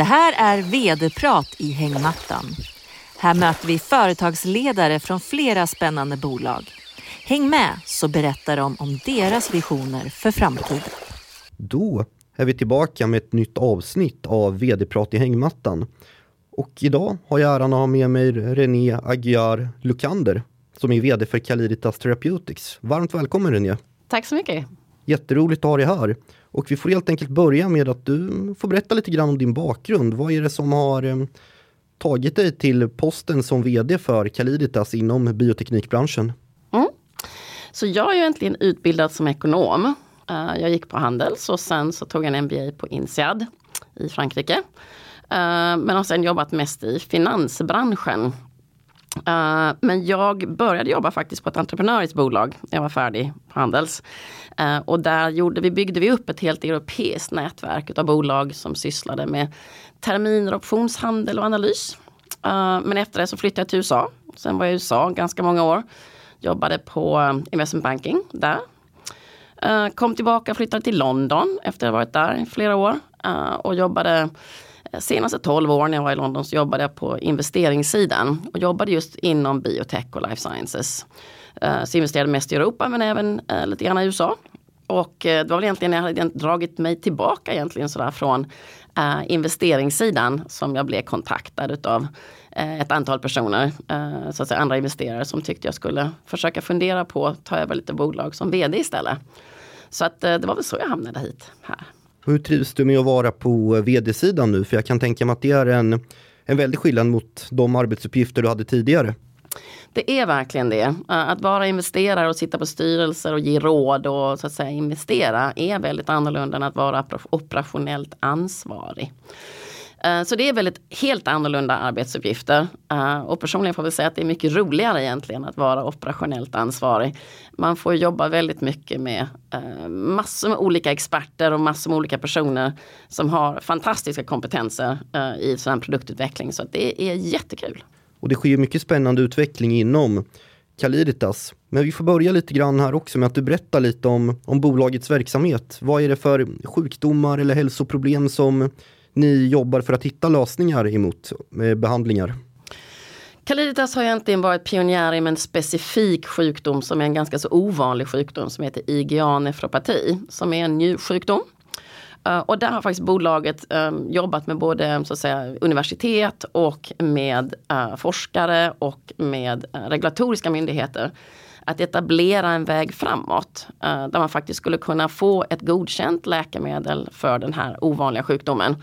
Det här är vd-prat i hängmattan. Här möter vi företagsledare från flera spännande bolag. Häng med så berättar de om deras visioner för framtiden. Då är vi tillbaka med ett nytt avsnitt av vd-prat i hängmattan. Och idag har jag äran att ha med mig René Aguiar Lukander som är vd för Caliditas Therapeutics. Varmt välkommen René! Tack så mycket! Jätteroligt att ha dig här. Och vi får helt enkelt börja med att du får berätta lite grann om din bakgrund. Vad är det som har eh, tagit dig till posten som vd för Caliditas inom bioteknikbranschen? Mm. Så jag är egentligen utbildad som ekonom. Eh, jag gick på Handels och sen så tog jag en MBA på INSEAD i Frankrike. Eh, men har sen jobbat mest i finansbranschen Uh, men jag började jobba faktiskt på ett entreprenöriskt bolag när jag var färdig på Handels. Uh, och där gjorde vi, byggde vi upp ett helt europeiskt nätverk av bolag som sysslade med terminer, optionshandel och analys. Uh, men efter det så flyttade jag till USA. Sen var jag i USA ganska många år. Jobbade på investment banking där. kom tillbaka och flyttade till London efter att ha varit där i flera år. och jobbade senaste 12 åren jag var i London så jobbade jag på investeringssidan och jobbade just inom biotech och life sciences. Eh, så investerade mest i Europa men även eh, lite grann i USA. Och eh, det var väl egentligen när jag hade dragit mig tillbaka egentligen sådär från investeringssidan som jag blev kontaktad utav ett antal personer, så att säga andra investerare som tyckte jag skulle försöka fundera på att ta över lite bolag som vd istället. Så att det var väl så jag hamnade hit här. Hur trivs du med att vara på eh, vd-sidan nu? För jag kan tänka mig att det är en, en väldig skillnad mot de arbetsuppgifter du hade tidigare. Det är verkligen det. Eh, att vara investerare och sitta på styrelser och ge råd och så att säga investera är väldigt annorlunda än att vara operationellt ansvarig. Eh, så det är väldigt helt annorlunda arbetsuppgifter. Eh, och personligen får vi säga att det är mycket roligare egentligen att vara operationellt ansvarig. Man får jobba väldigt mycket med eh, massor med olika experter och massor med olika personer som har fantastiska kompetenser i sån produktutveckling. Så det är jättekul. Och det sker mycket spännande utveckling inom Caliditas. Men vi får börja lite grann här också med att du berättar lite om, om bolagets verksamhet. Vad är det för sjukdomar eller hälsoproblem som ni jobbar för att hitta lösningar emot med behandlingar? Caliditas har egentligen varit pionjär i en specifik sjukdom som är en ganska så ovanlig sjukdom som heter IgA-nefropati som är en njursjukdom. Eh, och där har faktiskt bolaget ehm, jobbat med både så att säga, universitet och med eh, forskare och med regulatoriska myndigheter att etablera en väg framåt eh, där man faktiskt skulle kunna få ett godkänt läkemedel för den här ovanliga sjukdomen.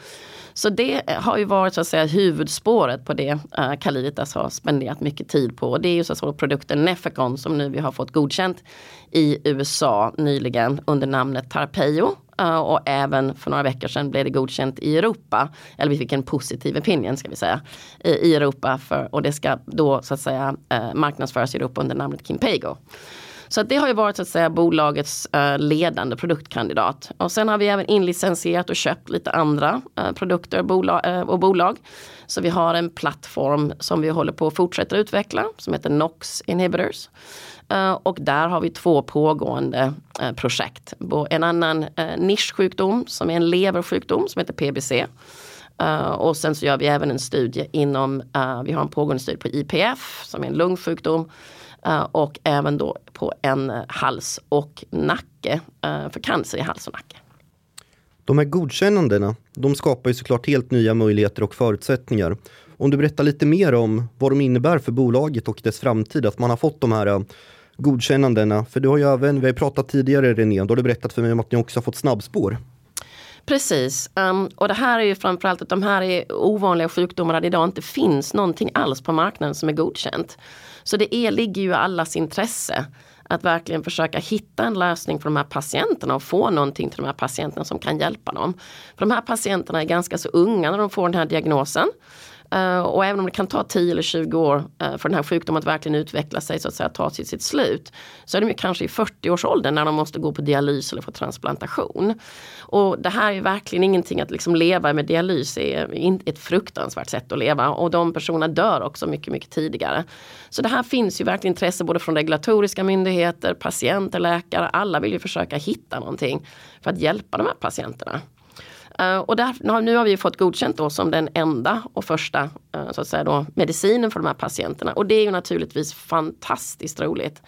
Så det eh, har ju varit så att säga huvudspåret på det eh, Caliditas alltså har spenderat mycket tid på. Och det är ju så att säga produkten Nefecon som nu vi har fått godkänt i USA nyligen under namnet Tarpeyo. Eh, och även för några veckor sedan blev det godkänt i Europa. Eller vi fick en positiv opinion ska vi säga. I, Europa för, och det ska då så att säga eh, marknadsföras i Europa under namnet Kimpego. Så det har ju varit så att säga bolagets eh, ledande produktkandidat. Och sen har vi även inlicensierat och köpt lite andra produkter bolag, och bolag. Så vi har en plattform som vi håller på att fortsätta utveckla som heter NOx Inhibitors. Eh, och där har vi två pågående eh, projekt. En annan eh, nischsjukdom som är en leversjukdom som heter PBC. Och sen så gör vi även en studie inom, vi har en pågående studie på IPF som är en lungsjukdom. Och även då på en hals och nacke för cancer i hals och nacke. De här godkännandena, de skapar ju såklart helt nya möjligheter och förutsättningar. Om du berättar lite mer om vad de innebär för bolaget och dess framtid, att man har fått de här godkännandena. För du har ju även, vi har pratat tidigare René, då har du berättat för mig om att ni också har fått snabbspår. Precis, um, och det här är ju framförallt att de här är ovanliga sjukdomar där det idag inte finns någonting alls på marknaden som är godkänt. Så det är, ligger ju i allas intresse att verkligen försöka hitta en lösning för de här patienterna och få någonting till de här patienterna som kan hjälpa dem. För de här patienterna är ganska så unga när de får den här diagnosen. Eh, och även om det kan ta 10 eller 20 år eh, för den här sjukdomen att verkligen utveckla sig så att säga ta till sitt slut. Så är de kanske i 40-årsåldern när de måste gå på dialys eller få transplantation. Och det här är verkligen ingenting att liksom leva med dialys är ett fruktansvärt sätt att leva och de personerna dör också mycket, mycket tidigare. Så det här finns ju verkligen intresse både från regulatoriska myndigheter, patienter, läkare. Alla vill ju försöka hitta någonting för att hjälpa de här patienterna. Uh, och där, nu har vi fått godkänt då som den enda och första uh, så att säga då, medicinen för de här patienterna. Och det är ju naturligtvis fantastiskt roligt.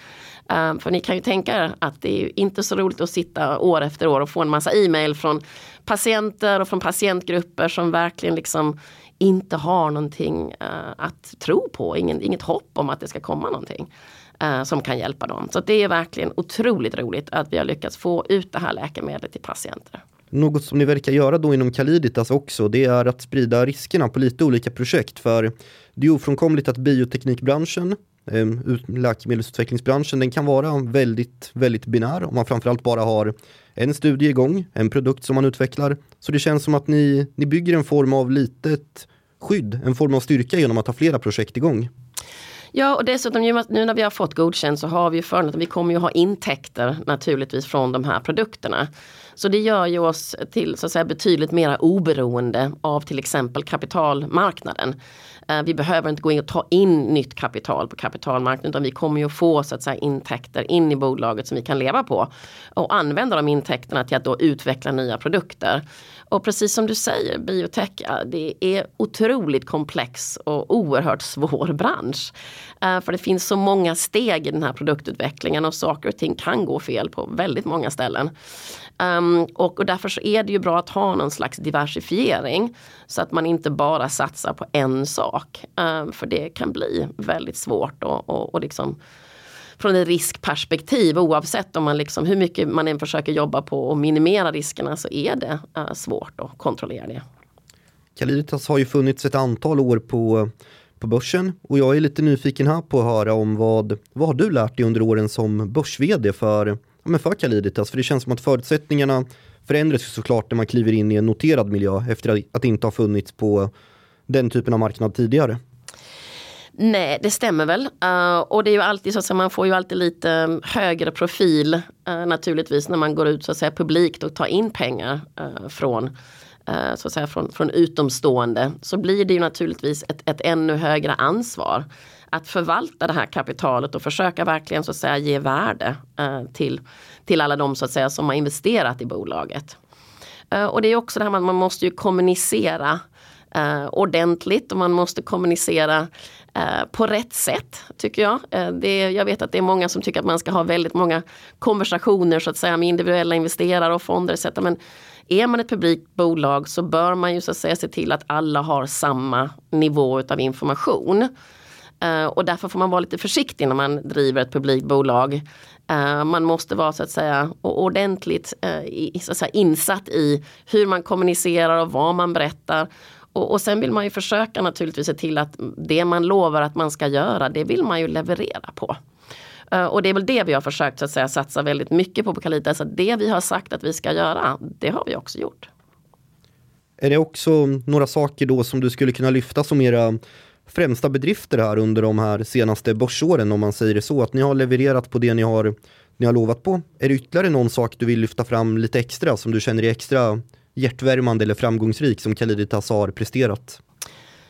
Uh, för ni kan ju tänka er att det är inte så roligt att sitta år efter år och få en massa e-mail från patienter och från patientgrupper som verkligen liksom inte har någonting att tro på, ingen, inget hopp om att det ska komma någonting som kan hjälpa dem. Så det är verkligen otroligt roligt att vi har lyckats få ut det här läkemedlet till patienter. Något som ni verkar göra då inom Caliditas också, det är att sprida riskerna på lite olika projekt. För det är ofrånkomligt att bioteknikbranschen, ehm, läkemedelsutvecklingsbranschen, den kan vara väldigt, väldigt binär om man framförallt bara har en studie igång, en produkt som man utvecklar. Så det känns som att ni, ni bygger en form av litet skydd, en form av styrka genom att ha flera projekt igång. Ja och dessutom nu när vi har fått godkänt så har vi ju för att vi kommer ju ha intäkter naturligtvis från de här produkterna. Så det gör ju oss till så att säga, betydligt mer oberoende av till exempel kapitalmarknaden. Eh, vi behöver inte gå in och ta in nytt kapital på kapitalmarknaden utan vi kommer ju att få så att säga, intäkter in i bolaget som vi kan leva på. Och använda de intäkterna till att då utveckla nya produkter. Och precis som du säger, biotech, det är otroligt komplex och oerhört svår bransch. Eh, för det finns så många steg i den här produktutvecklingen och saker och ting kan gå fel på väldigt många ställen. Ehm, och, och, därför så är det ju bra att ha någon slags diversifiering. Så att man inte bara satsar på en sak. Ehm, för det kan bli väldigt svårt och, och, och liksom från ett riskperspektiv oavsett om man liksom, hur mycket man än försöker jobba på att minimera riskerna så är det uh, svårt att kontrollera det. Caliditas har ju funnits ett antal år på, på börsen och jag är lite nyfiken här på att höra om vad, vad har du lärt dig under åren som börs-vd för, men för Caliditas? För det känns som att förutsättningarna förändras såklart när man kliver in i en noterad miljö efter att inte ha funnits på den typen av marknad tidigare. Nej, det stämmer väl. Uh, och det är ju alltid så att man får ju alltid lite högre profil uh, naturligtvis när man går ut så att säga publikt och tar in pengar uh, från så att säga från, från utomstående så blir det ju naturligtvis ett, ett ännu högre ansvar att förvalta det här kapitalet och försöka verkligen så att säga ge värde till, till alla de så att säga som har investerat i bolaget. och det är också det här med att man måste ju kommunicera eh, ordentligt och man måste kommunicera eh, på rätt sätt tycker jag. Eh, det, jag vet att det är många som tycker att man ska ha väldigt många konversationer så att säga med individuella investerare och fonder etc. Men är man ett publikt bolag så bör man ju så att säga se till att alla har samma nivå utav information. Uh, och därför får man vara lite försiktig när man driver ett publikt bolag. Uh, man måste vara så att säga ordentligt uh, i, så att säga, insatt i hur man kommunicerar och vad man berättar. Och, och sen vill man ju försöka naturligtvis se till att det man lovar att man ska göra, det vill man ju leverera på. Eh, och det är väl det vi har försökt så att säga, satsa väldigt mycket på på Calita. Så det vi har sagt att vi ska göra, det har vi också gjort. Är det också några saker då som du skulle kunna lyfta som era främsta bedrifter här under de här senaste börsåren om man säger det så? Att ni har levererat på det ni har, ni har lovat på. Är det ytterligare någon sak du vill lyfta fram lite extra som du känner är extra hjärtvärmande eller framgångsrik som Khaliditas har presterat?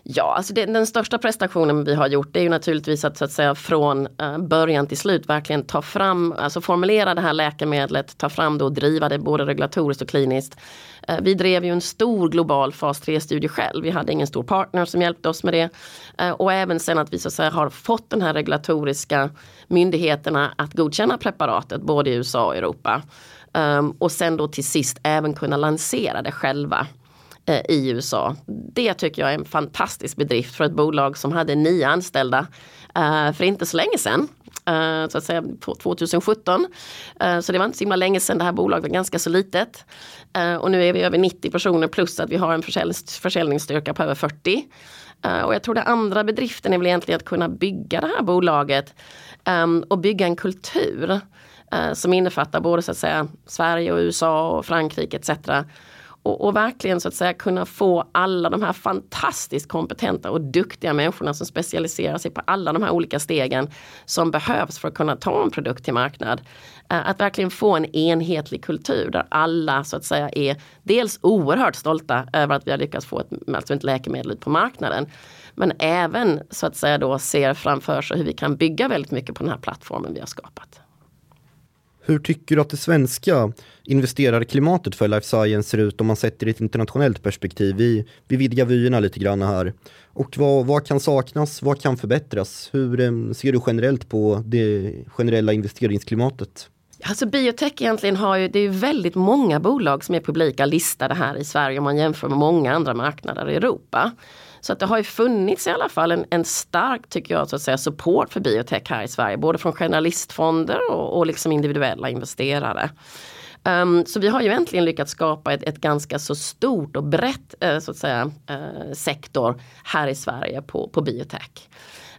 Ja, alltså det, den största prestationen vi har gjort är ju naturligtvis att, så att säga från eh, början till slut verkligen ta fram, alltså formulera det här läkemedlet, ta fram det och driva det både regulatoriskt och kliniskt. Eh, vi drev ju en stor global fas 3-studie själv. Vi hade ingen stor partner som hjälpte oss med det. Eh, och även sen att vi så att säga har fått den här regulatoriska myndigheterna att godkänna preparatet både i USA och Europa. Um, och sen då till sist även kunna lansera det själva uh, i USA. Det tycker jag är en fantastisk bedrift för ett bolag som hade nio anställda uh, för inte så länge sedan. Uh, så att säga 2017. så det var inte så himla länge sedan det här bolaget var ganska så litet. och nu är vi över 90 personer plus att vi har en försäljningsstyrka på över 40. Eh, och jag tror den andra bedriften är väl egentligen att kunna bygga det här bolaget ehm, och bygga en kultur eh, som innefattar både så att säga Sverige och USA och Frankrike etc. Och, och, verkligen så att säga kunna få alla de här fantastiskt kompetenta och duktiga människorna som specialiserar sig på alla de här olika stegen som behövs för att kunna ta en produkt till marknad. Eh, att verkligen få en enhetlig kultur där alla så att säga är dels oerhört stolta över att vi har lyckats få ett, alltså ett läkemedel ut på marknaden. Men även så att säga då ser framför sig hur vi kan bygga väldigt mycket på den här plattformen vi har skapat. Hur tycker du att det svenska investerarklimatet för life science ser ut om man sätter det i ett internationellt perspektiv? Vi, vi vidgar vyerna lite grann här. Och vad, vad kan saknas? Vad kan förbättras? Hur eh, ser du generellt på det generella investeringsklimatet? Alltså biotech egentligen har ju, det är ju väldigt många bolag som är publika listade här i Sverige om man jämför med många andra marknader i Europa. Så att det har ju funnits i alla fall en, en stark, tycker jag, så att säga, support för biotech här i Sverige. Både från generalistfonder och, och liksom individuella investerare. Um, så vi har ju äntligen lyckats skapa ett, ett ganska så stort och brett uh, så att säga, uh, sektor här i Sverige på, på biotech.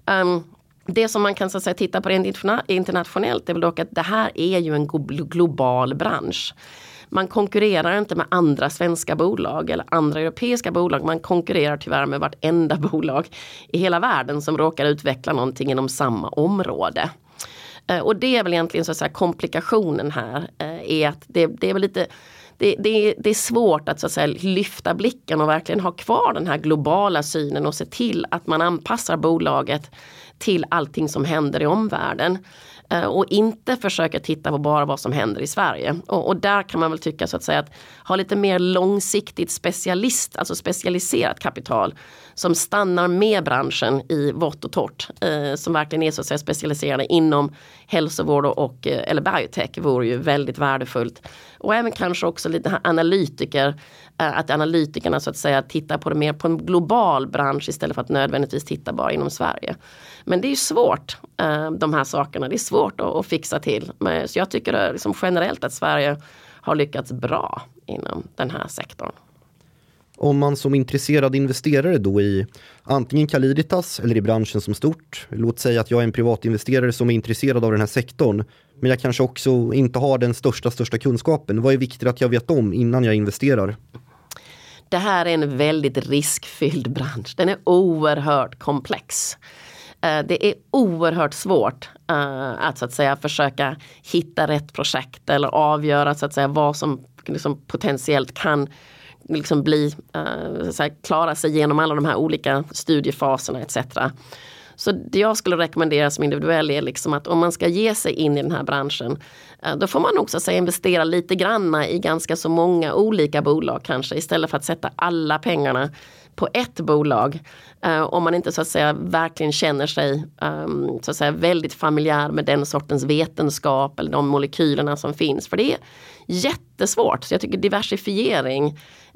Um, det som man kan så att säga, titta på rent internationellt är väl dock att det här är ju en global bransch. Man konkurrerar inte med andra svenska bolag eller andra europeiska bolag. Man konkurrerar tyvärr med vartenda bolag i hela världen som råkar utveckla någonting inom samma område. Eh, och det är väl egentligen så att säga komplikationen här eh, är att det, det är väl lite det, det, det, är svårt att, så att säga, lyfta blicken och verkligen ha kvar den här globala synen och se till att man anpassar bolaget till allting som händer i omvärlden. Eh, och inte försöka titta på bara vad som händer i Sverige. Och, och, där kan man väl tycka så att säga att ha lite mer långsiktigt specialist, alltså specialiserat kapital som stannar med branschen i vått och torrt. Eh, som verkligen är så att säga specialiserade inom hälsovård och, eh, eller biotech vore ju väldigt värdefullt. Och även kanske också lite analytiker, eh, att analytikerna så att säga tittar på det mer på en global bransch istället för att nödvändigtvis titta bara inom Sverige. Men det är svårt, eh, de här sakerna. Det är svårt att, fixa till. Så jag tycker liksom generellt att Sverige har lyckats bra inom den här sektorn. Om man som intresserad investerare då i antingen Caliditas eller i branschen som stort, låt säga att jag är en privatinvesterare som är intresserad av den här sektorn, men jag kanske också inte har den största, största kunskapen. Vad är viktigt att jag vet om innan jag investerar? Det här är en väldigt riskfylld bransch. Den är oerhört komplex. Eh, det är oerhört svårt eh, att så att säga försöka hitta rätt projekt eller avgöra så att säga vad som liksom potentiellt kan liksom bli, uh, så klara sig genom alla de här olika studiefaserna etc. Så det jag skulle rekommendera som individuell är liksom att om man ska ge sig in i den här branschen då får man också säga, investera lite granna i ganska så många olika bolag kanske istället för att sätta alla pengarna på ett bolag. Uh, om man inte så att säga verkligen känner sig um, så att säga, väldigt familjär med den sortens vetenskap eller de molekylerna som finns. För det är jättesvårt. Så jag tycker diversifiering uh,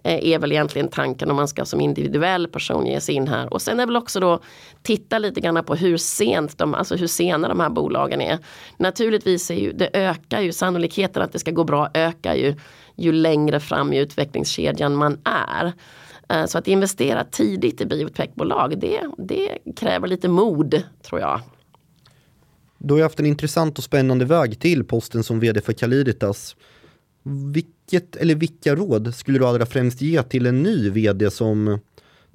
är väl egentligen tanken om man ska som individuell person ge sig in här. Och sen är väl också då titta lite grann på hur sent de, alltså hur sena de här bolagen är. Naturligtvis är ju, det ökar ju sannolikheten att det ska gå bra ökar ju ju längre fram i utvecklingskedjan man är. Eh, så att investera tidigt i biotechbolag det, det kräver lite mod tror jag. Du har haft en intressant och spännande väg till posten som vd för Caliditas. Vilket eller vilka råd skulle du allra främst ge till en ny vd som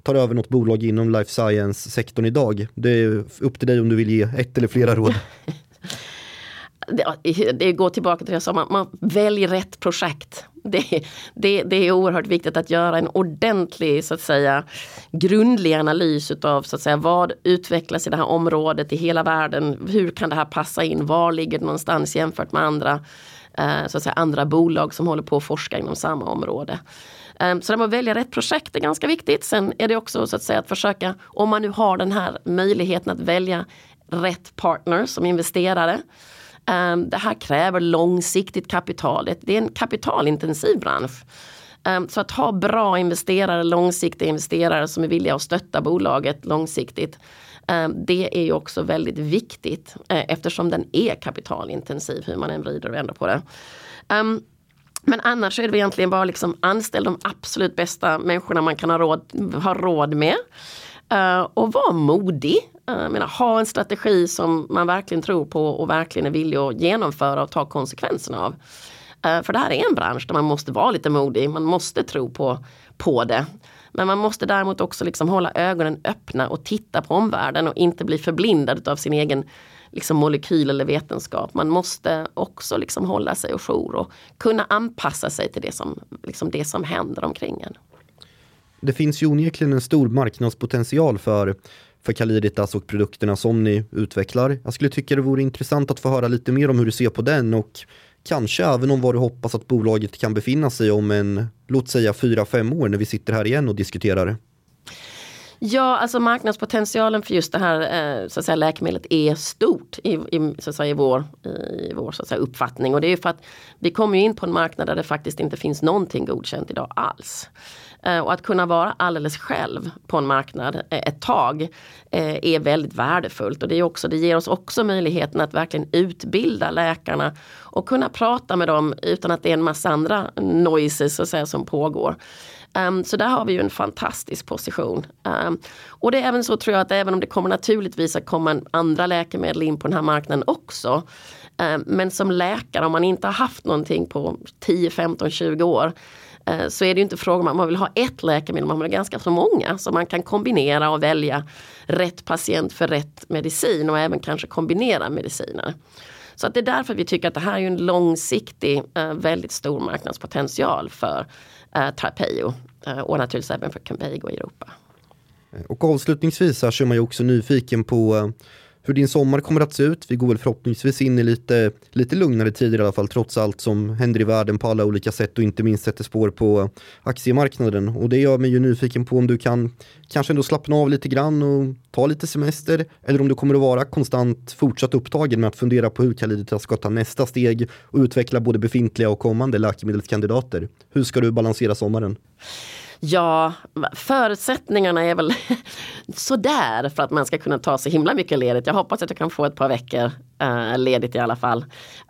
tar över något bolag inom life science-sektorn idag? Det är upp till dig om du vill ge ett eller flera råd. det, det går tillbaka till det jag sa, man, man väljer rätt projekt. Det, det, det, är oerhört viktigt att göra en ordentlig så att säga grundlig analys utav så att säga vad utvecklas i det här området i hela världen. Hur kan det här passa in? Var ligger det någonstans jämfört med andra, eh, så att säga, andra bolag som håller på att forska inom samma område. Eh, så att välja rätt projekt är ganska viktigt. Sen är det också så att säga att försöka, om man nu har den här möjligheten att välja rätt partner som investerare Ehm, det här kräver långsiktigt kapital. Det är en kapitalintensiv bransch. Um, så att ha bra investerare, långsiktiga investerare som är villiga att stötta bolaget långsiktigt. Um, det är ju också väldigt viktigt uh, eftersom den är kapitalintensiv hur man än vrider och vänder på det. men annars är det egentligen bara liksom anställ de absolut bästa människorna man kan ha råd, ha råd med. Uh, och var modig. Eh, menar, ha en strategi som man verkligen tror på och verkligen är villig att genomföra och ta konsekvenserna av. Eh, för det här är en bransch där man måste vara lite modig, man måste tro på, på det. Men man måste däremot också liksom hålla ögonen öppna och titta på omvärlden och inte bli förblindad av sin egen liksom molekyl eller vetenskap. Man måste också liksom hålla sig och jour och kunna anpassa sig till det som, liksom det som händer omkring en det finns ju onekligen en stor marknadspotential för, för Caliditas och produkterna som ni utvecklar. Jag skulle tycka det vore intressant att få höra lite mer om hur du ser på den och Kanske även om vad du hoppas att bolaget kan befinna sig om en, låt säga 4-5 år när vi sitter här igen och diskuterar. Ja, alltså marknadspotentialen för just det här eh, så att säga, läkemedlet är stort i, i, så att säga, i vår, i vår så att säga, uppfattning. Och det är för att vi kommer in på en marknad där det faktiskt inte finns någonting godkänt idag alls. Eh, och att kunna vara alldeles själv på en marknad eh, ett tag eh, är väldigt värdefullt. Och det, är också, det ger oss också möjligheten att verkligen utbilda läkarna och kunna prata med dem utan att det är en massa andra noises så att säga, som pågår. Um, så där har vi ju en fantastisk position. Um, och det är även så tror jag att även om det kommer naturligtvis att komma andra läkemedel in på den här marknaden också. Um, men som läkare om man inte har haft någonting på 10, 15, 20 år Eh, så är det inte frågan om att man vill ha ett läkemedel, man vill ha ganska så många. Så man kan kombinera och välja rätt patient för rätt medicin och även kanske kombinera mediciner. Så att det är därför vi tycker att det här är en långsiktig, eh, väldigt stor marknadspotential för eh, Tarpeio eh, och naturligtvis även för Cambigo i Europa. Och avslutningsvis så är man ju också nyfiken på hur din sommar kommer att se ut. Vi går väl förhoppningsvis in i lite, lite lugnare tider i alla fall trots allt som händer i världen på alla olika sätt och inte minst sätter spår på aktiemarknaden. Och det gör mig ju nyfiken på om du kan kanske ändå slappna av lite grann och ta lite semester eller om du kommer att vara konstant fortsatt upptagen med att fundera på hur Caliditas ska ta nästa steg och utveckla både befintliga och kommande läkemedelskandidater. Hur ska du balansera sommaren? Ja, förutsättningarna är väl sådär för att man ska kunna ta så himla mycket ledigt. Jag hoppas att jag kan få ett par veckor uh, ledigt i alla fall.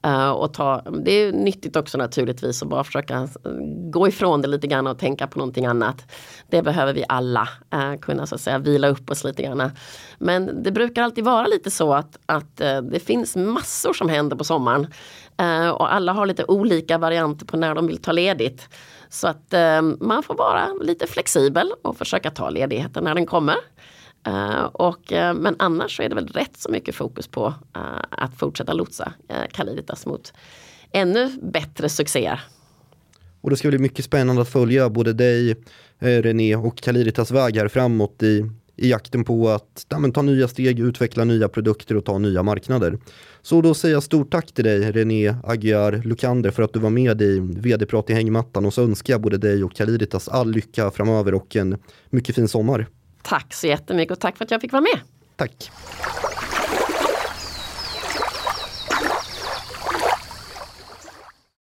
Uh, och ta, det är nyttigt också naturligtvis att bara försöka gå ifrån det lite grann och tänka på någonting annat. Det behöver vi alla uh, kunna så att säga vila upp oss lite grann. Men det brukar alltid vara lite så att, att det finns massor som händer på sommaren. och alla har lite olika varianter på när de vill ta ledigt. Så att eh, man får vara lite flexibel och försöka ta ledigheten när den kommer. Uh, och, uh, men annars så är det väl rätt så mycket fokus på uh, att fortsätta lotsa uh, Caliditas mot ännu bättre succéer. Och det ska bli mycket spännande att följa både dig, René och Caliditas väg här framåt i i jakten på att ja, ta nya steg, utveckla nya produkter och ta nya marknader. Så då säger jag stort tack till dig René Aguiar Lukander för att du var med i vd-prat i hängmattan och så önskar jag både dig och Kaliditas all lycka framöver och en mycket fin sommar. Tack så jättemycket och tack för att jag fick vara med. Tack.